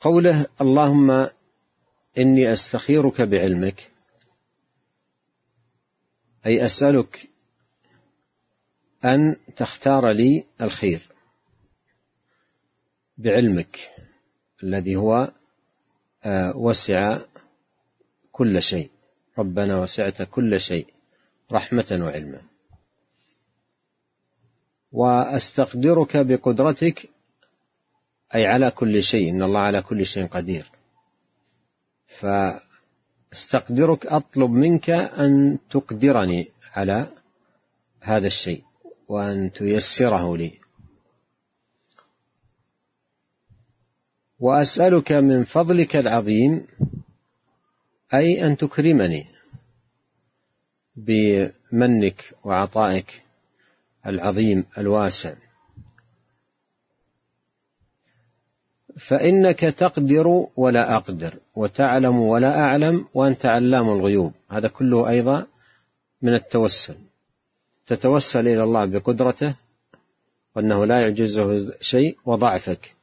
قوله اللهم إني أستخيرك بعلمك أي أسألك أن تختار لي الخير بعلمك الذي هو آه، وسع كل شيء ربنا وسعت كل شيء رحمة وعلما. وأستقدرك بقدرتك أي على كل شيء إن الله على كل شيء قدير. فاستقدرك أطلب منك أن تقدرني على هذا الشيء وأن تيسره لي. وأسألك من فضلك العظيم أي أن تكرمني بمنك وعطائك العظيم الواسع. فإنك تقدر ولا أقدر وتعلم ولا أعلم وأنت علام الغيوب. هذا كله أيضا من التوسل. تتوسل إلى الله بقدرته وأنه لا يعجزه شيء وضعفك.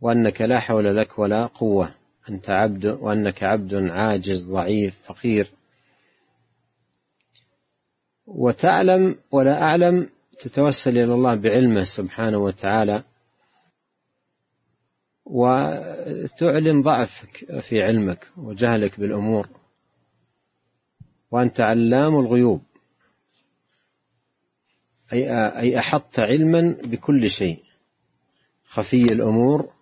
وأنك لا حول لك ولا قوة. أنت عبد وأنك عبد عاجز ضعيف فقير. وتعلم ولا أعلم تتوسل إلى الله بعلمه سبحانه وتعالى. وتعلن ضعفك في علمك وجهلك بالأمور. وأنت علام الغيوب. أي أي أحطت علما بكل شيء. خفي الأمور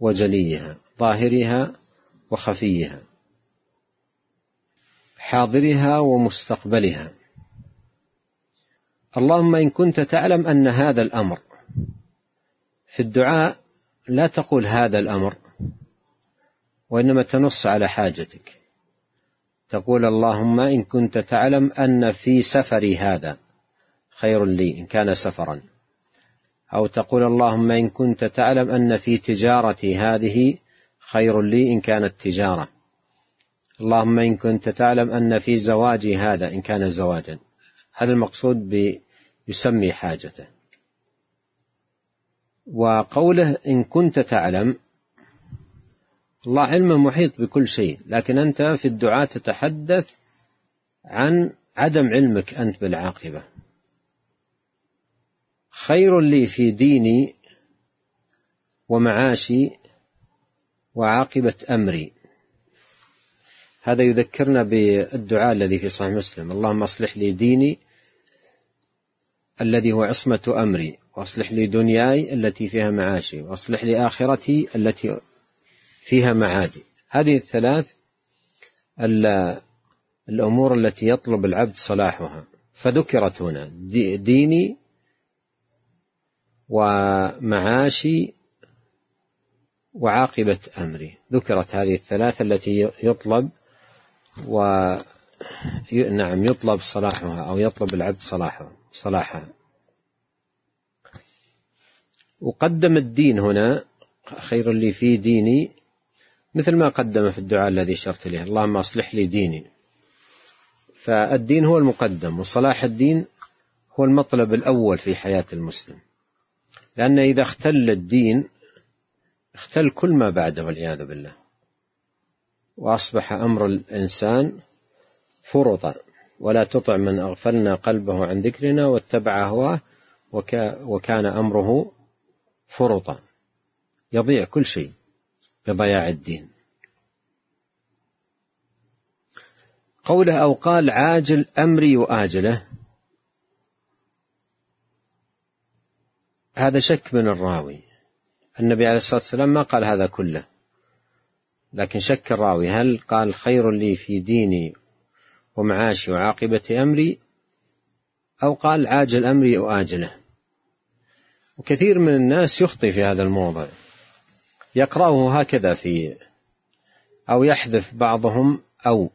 وجليها ظاهرها وخفيها حاضرها ومستقبلها. اللهم إن كنت تعلم أن هذا الأمر في الدعاء لا تقول هذا الأمر وإنما تنص على حاجتك. تقول اللهم إن كنت تعلم أن في سفري هذا خير لي إن كان سفرا. أو تقول اللهم إن كنت تعلم أن في تجارتي هذه خير لي إن كانت تجارة. اللهم إن كنت تعلم أن في زواجي هذا إن كان زواجا. هذا المقصود بيسمي حاجته. وقوله إن كنت تعلم الله علم محيط بكل شيء لكن أنت في الدعاء تتحدث عن عدم علمك أنت بالعاقبة. خير لي في ديني ومعاشي وعاقبة أمري. هذا يذكرنا بالدعاء الذي في صحيح مسلم. اللهم أصلح لي ديني الذي هو عصمة أمري. واصلح لي دنياي التي فيها معاشي واصلح لي آخرتي التي فيها معادي. هذه الثلاث الأمور التي يطلب العبد صلاحها. فذكرت هنا ديني ومعاشي وعاقبة أمري. ذكرت هذه الثلاثة التي يطلب و نعم يطلب صلاحها أو يطلب العبد صلاحها صلاحها. وقدم الدين هنا خير لي في ديني مثل ما قدم في الدعاء الذي شرت له اللهم أصلح لي ديني. فالدين هو المقدم وصلاح الدين هو المطلب الأول في حياة المسلم. لأن إذا اختل الدين اختل كل ما بعده والعياذ بالله. وأصبح أمر الإنسان فرطا. ولا تطع من أغفلنا قلبه عن ذكرنا واتبع هواه وكان أمره فرطا يضيع كل شيء بضياع الدين. قوله أو قال عاجل أمري وآجله. هذا شك من الراوي. النبي عليه الصلاة والسلام ما قال هذا كله. لكن شك الراوي. هل قال خير لي في ديني ومعاشي وعاقبة أمري أو قال عاجل أمري وآجله؟ وكثير من الناس يخطي في هذا الموضع. يقرأه هكذا في أو يحذف بعضهم أو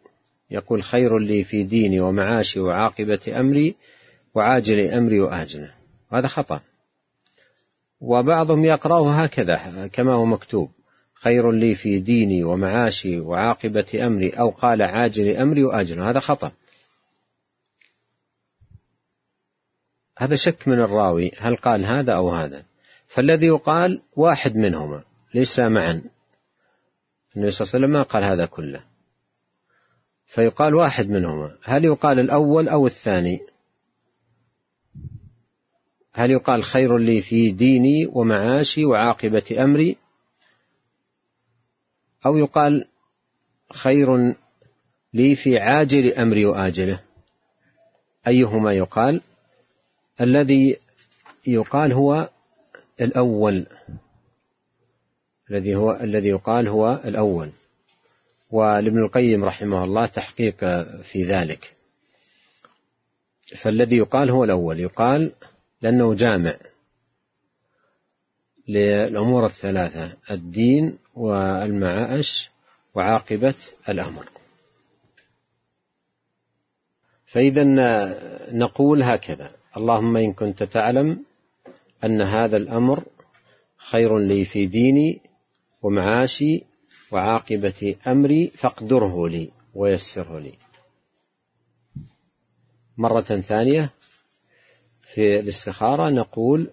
يقول خير لي في ديني ومعاشي وعاقبة أمري وعاجل أمري وآجله وهذا خطأ. وبعضهم يقرأه هكذا كما هو مكتوب. خير لي في ديني ومعاشي وعاقبة أمري أو قال عاجل أمري وآجل هذا خطأ. هذا شك من الراوي هل قال هذا أو هذا؟ فالذي يقال واحد منهما ليس معا. النبي صلى الله عليه وسلم ما قال هذا كله. فيقال واحد منهما هل يقال الأول أو الثاني؟ هل يقال خير لي في ديني ومعاشي وعاقبة أمري؟ أو يقال خير لي في عاجل أمري وآجله؟ أيهما يقال؟ الذي يقال هو الأول. الذي هو الذي يقال هو الأول. ولابن القيم رحمه الله تحقيق في ذلك. فالذي يقال هو الأول. يقال لأنه جامع للأمور الثلاثة الدين والمعاش وعاقبة الأمر. فإذا نقول هكذا اللهم إن كنت تعلم أن هذا الأمر خير لي في ديني ومعاشي وعاقبة أمري فاقدره لي ويسره لي. مرة ثانية في الاستخارة نقول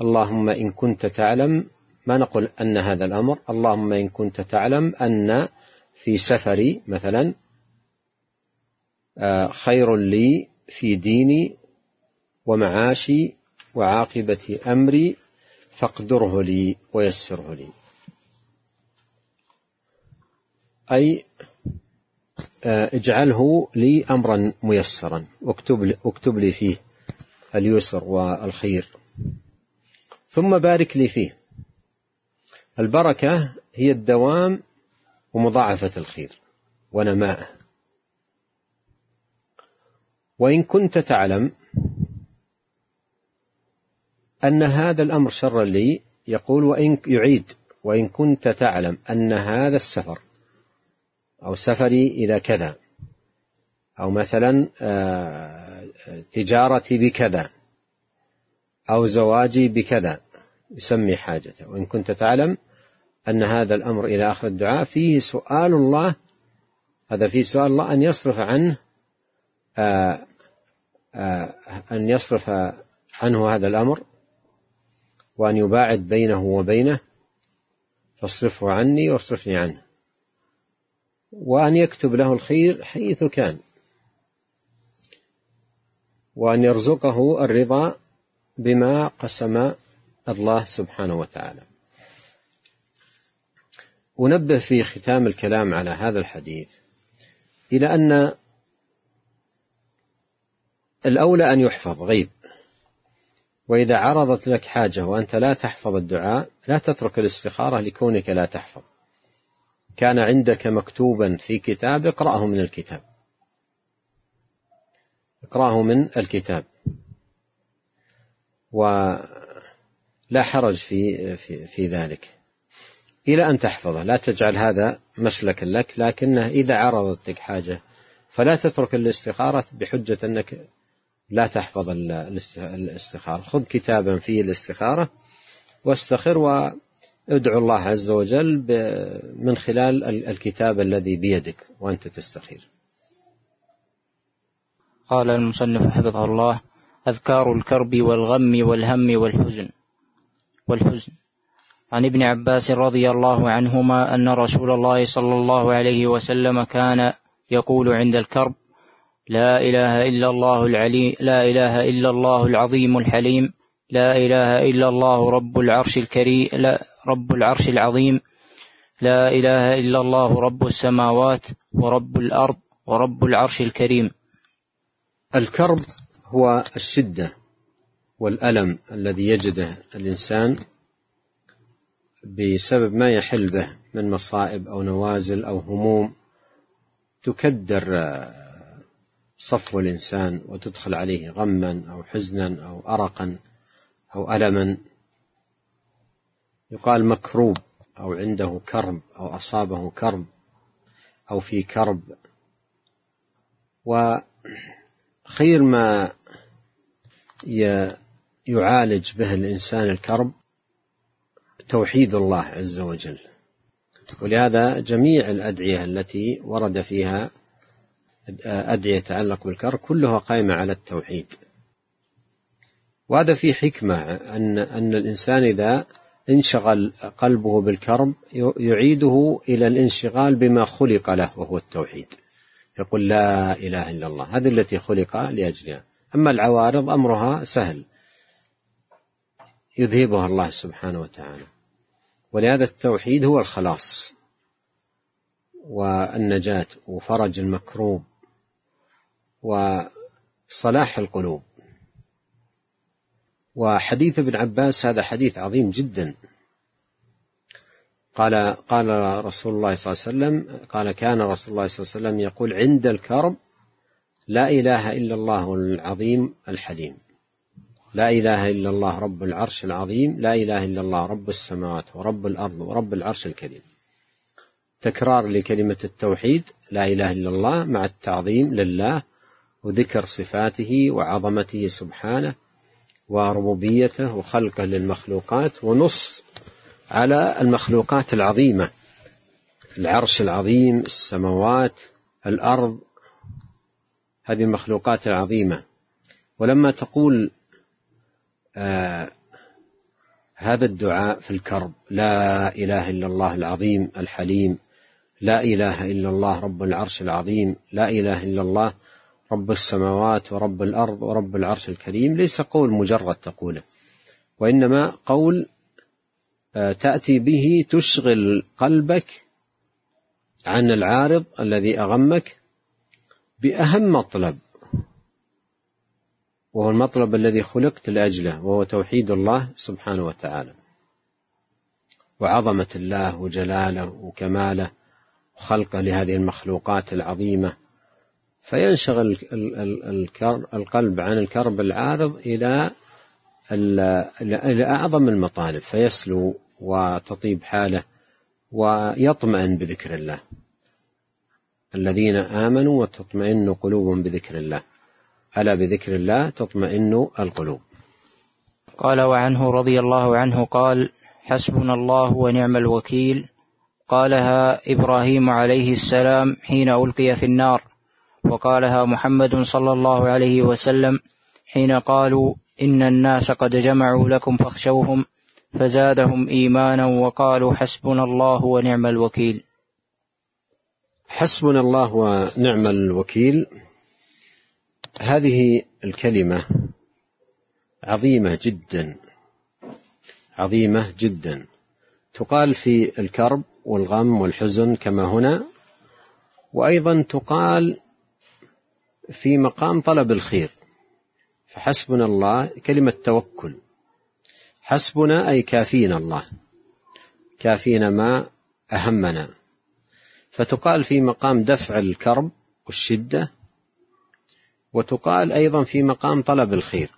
اللهم إن كنت تعلم ما نقول أن هذا الأمر اللهم إن كنت تعلم أن في سفري مثلا آه، خير لي في ديني ومعاشي وعاقبة أمري فاقدره لي ويسره لي. أي آه، اجعله لي أمرا ميسرا. واكتب لي, اكتب لي فيه اليسر والخير. ثم بارك لي فيه. البركة هي الدوام ومضاعفة الخير ونماءه. وإن كنت تعلم أن هذا الأمر شر لي يقول وإن يعيد وإن كنت تعلم أن هذا السفر أو سفري إلى كذا أو مثلا آه، تجارتي بكذا أو زواجي بكذا يسمي حاجته. وإن كنت تعلم أن هذا الأمر إلى آخر الدعاء فيه سؤال الله هذا فيه سؤال الله أن يصرف عنه آه، آه، أن يصرف عنه هذا الأمر. وأن يباعد بينه وبينه فاصرفه عني واصرفني عنه. وأن يكتب له الخير حيث كان. وأن يرزقه الرضا بما قسم الله سبحانه وتعالى. أنبه في ختام الكلام على هذا الحديث إلى أن الأولى أن يحفظ غيب. وإذا عرضت لك حاجة وأنت لا تحفظ الدعاء لا تترك الاستخارة لكونك لا تحفظ. كان عندك مكتوبا في كتاب اقرأه من الكتاب. اقرأه من الكتاب. ولا حرج في في في ذلك. إلى أن تحفظه. لا تجعل هذا مسلكا لك لكنه إذا عرضت لك حاجة فلا تترك الاستخارة بحجة أنك لا تحفظ الاستخارة. خذ كتابا فيه الاستخارة واستخر وادعو الله عز وجل من خلال الكتاب الذي بيدك وأنت تستخير. قال المصنف حفظه الله أذكار الكرب والغم والهم والحزن. والحزن. عن ابن عباس رضي الله عنهما أن رسول الله صلى الله عليه وسلم كان يقول عند الكرب لا إله إلا الله العلي لا إله إلا الله العظيم الحليم لا إله إلا الله رب العرش الكريم لا رب العرش العظيم لا إله إلا الله رب السماوات ورب الأرض ورب العرش الكريم. الكرب هو الشدة والألم الذي يجده الإنسان بسبب ما يحل به من مصائب أو نوازل أو هموم تكدر صفو الإنسان وتدخل عليه غما أو حزنا أو أرقا أو ألما. يقال مكروب أو عنده كرب أو أصابه كرب أو في كرب. وخير ما يعالج به الإنسان الكرب توحيد الله عز وجل. ولهذا جميع الأدعية التي ورد فيها أدعية يتعلق بالكرب كلها قائمة على التوحيد. وهذا في حكمة أن أن الإنسان إذا انشغل قلبه بالكرب يعيده إلى الانشغال بما خلق له وهو التوحيد. يقول لا إله إلا الله هذه التي خلق لأجلها. أما العوارض أمرها سهل. يذهبها الله سبحانه وتعالى. ولهذا التوحيد هو الخلاص. والنجاة وفرج المكروب. وصلاح القلوب. وحديث ابن عباس هذا حديث عظيم جدا. قال قال رسول الله صلى الله عليه وسلم قال كان رسول الله صلى الله عليه وسلم يقول عند الكرب لا إله إلا الله العظيم الحليم. لا إله إلا الله رب العرش العظيم لا إله إلا الله رب السماوات ورب الأرض ورب العرش الكريم. تكرار لكلمة التوحيد لا إله إلا الله مع التعظيم لله وذكر صفاته وعظمته سبحانه وربوبيته وخلقه للمخلوقات ونص على المخلوقات العظيمة. العرش العظيم السماوات الأرض هذه المخلوقات العظيمة. ولما تقول آه هذا الدعاء في الكرب لا إله إلا الله العظيم الحليم لا إله إلا الله رب العرش العظيم لا إله إلا الله رب السماوات ورب الأرض ورب العرش الكريم ليس قول مجرد تقوله وإنما قول آه، تأتي به تشغل قلبك عن العارض الذي أغمك بأهم مطلب وهو المطلب الذي خلقت لأجله وهو توحيد الله سبحانه وتعالى. وعظمة الله وجلاله وكماله وخلقه لهذه المخلوقات العظيمة فينشغل القلب عن الكرب العارض إلى إلى أعظم المطالب فيسلو وتطيب حاله ويطمئن بذكر الله. الذين آمنوا وتطمئن قلوبهم بذكر الله. ألا بذكر الله تطمئن القلوب. قال وعنه رضي الله عنه قال حسبنا الله ونعم الوكيل. قالها إبراهيم عليه السلام حين ألقي في النار. وقالها محمد صلى الله عليه وسلم حين قالوا إن الناس قد جمعوا لكم فاخشوهم فزادهم إيمانا وقالوا حسبنا الله ونعم الوكيل. حسبنا الله ونعم الوكيل. هذه الكلمة عظيمة جدا عظيمة جدا. تقال في الكرب والغم والحزن كما هنا وأيضا تقال في مقام طلب الخير. فحسبنا الله كلمة توكل. حسبنا أي كافينا الله. كافينا ما أهمنا. فتقال في مقام دفع الكرب والشدة وتقال أيضا في مقام طلب الخير.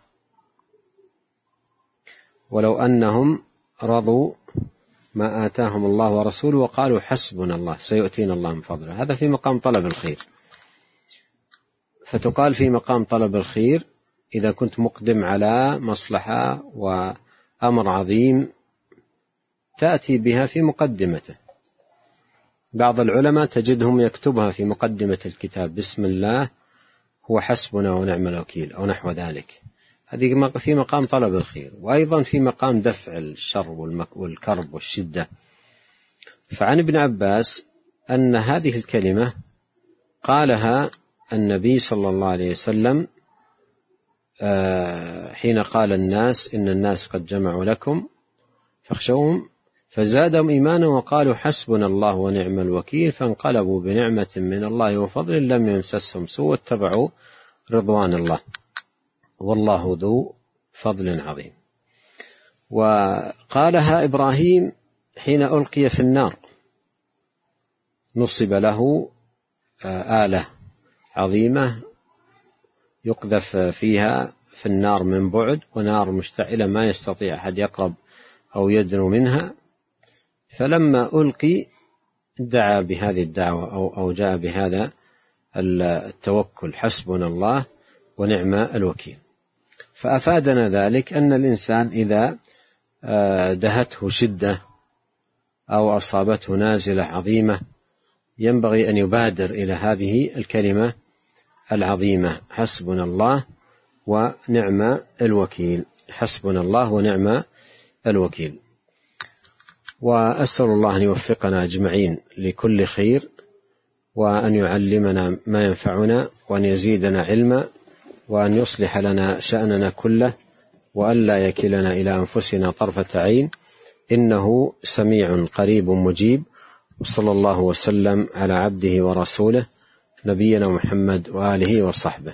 ولو أنهم رضوا ما آتاهم الله ورسوله وقالوا حسبنا الله سيؤتينا الله من فضله. هذا في مقام طلب الخير. فتقال في مقام طلب الخير إذا كنت مقدم على مصلحة وأمر عظيم تأتي بها في مقدمته. بعض العلماء تجدهم يكتبها في مقدمة الكتاب بسم الله هو حسبنا ونعم الوكيل أو نحو ذلك. هذه في مقام طلب الخير وأيضا في مقام دفع الشر والكرب والشدة. فعن ابن عباس أن هذه الكلمة قالها النبي صلى الله عليه وسلم آه، حين قال الناس إن الناس قد جمعوا لكم فاخشوهم فزادهم إيمانا وقالوا حسبنا الله ونعم الوكيل فانقلبوا بنعمة من الله وفضل لم يمسسهم سوء واتبعوا رضوان الله. والله ذو فضل عظيم. وقالها إبراهيم حين ألقي في النار نصب له آه، آلة عظيمة يقذف فيها في النار من بعد ونار مشتعلة ما يستطيع أحد يقرب أو يدنو منها. فلما ألقي دعا بهذه الدعوة أو أو جاء بهذا التوكل حسبنا الله ونعم الوكيل. فأفادنا ذلك أن الإنسان إذا آه، دهته شدة أو أصابته نازلة عظيمة ينبغي أن يبادر إلى هذه الكلمة العظيمة حسبنا الله ونعم الوكيل حسبنا الله ونعم الوكيل. وأسأل الله أن يوفقنا أجمعين لكل خير وأن يعلمنا ما ينفعنا وأن يزيدنا علما وأن يصلح لنا شأننا كله والا يكلنا إلى أنفسنا طرفة عين. إنه سميع قريب مجيب. وصلى الله وسلم على عبده ورسوله نبينا محمد وآله وصحبه.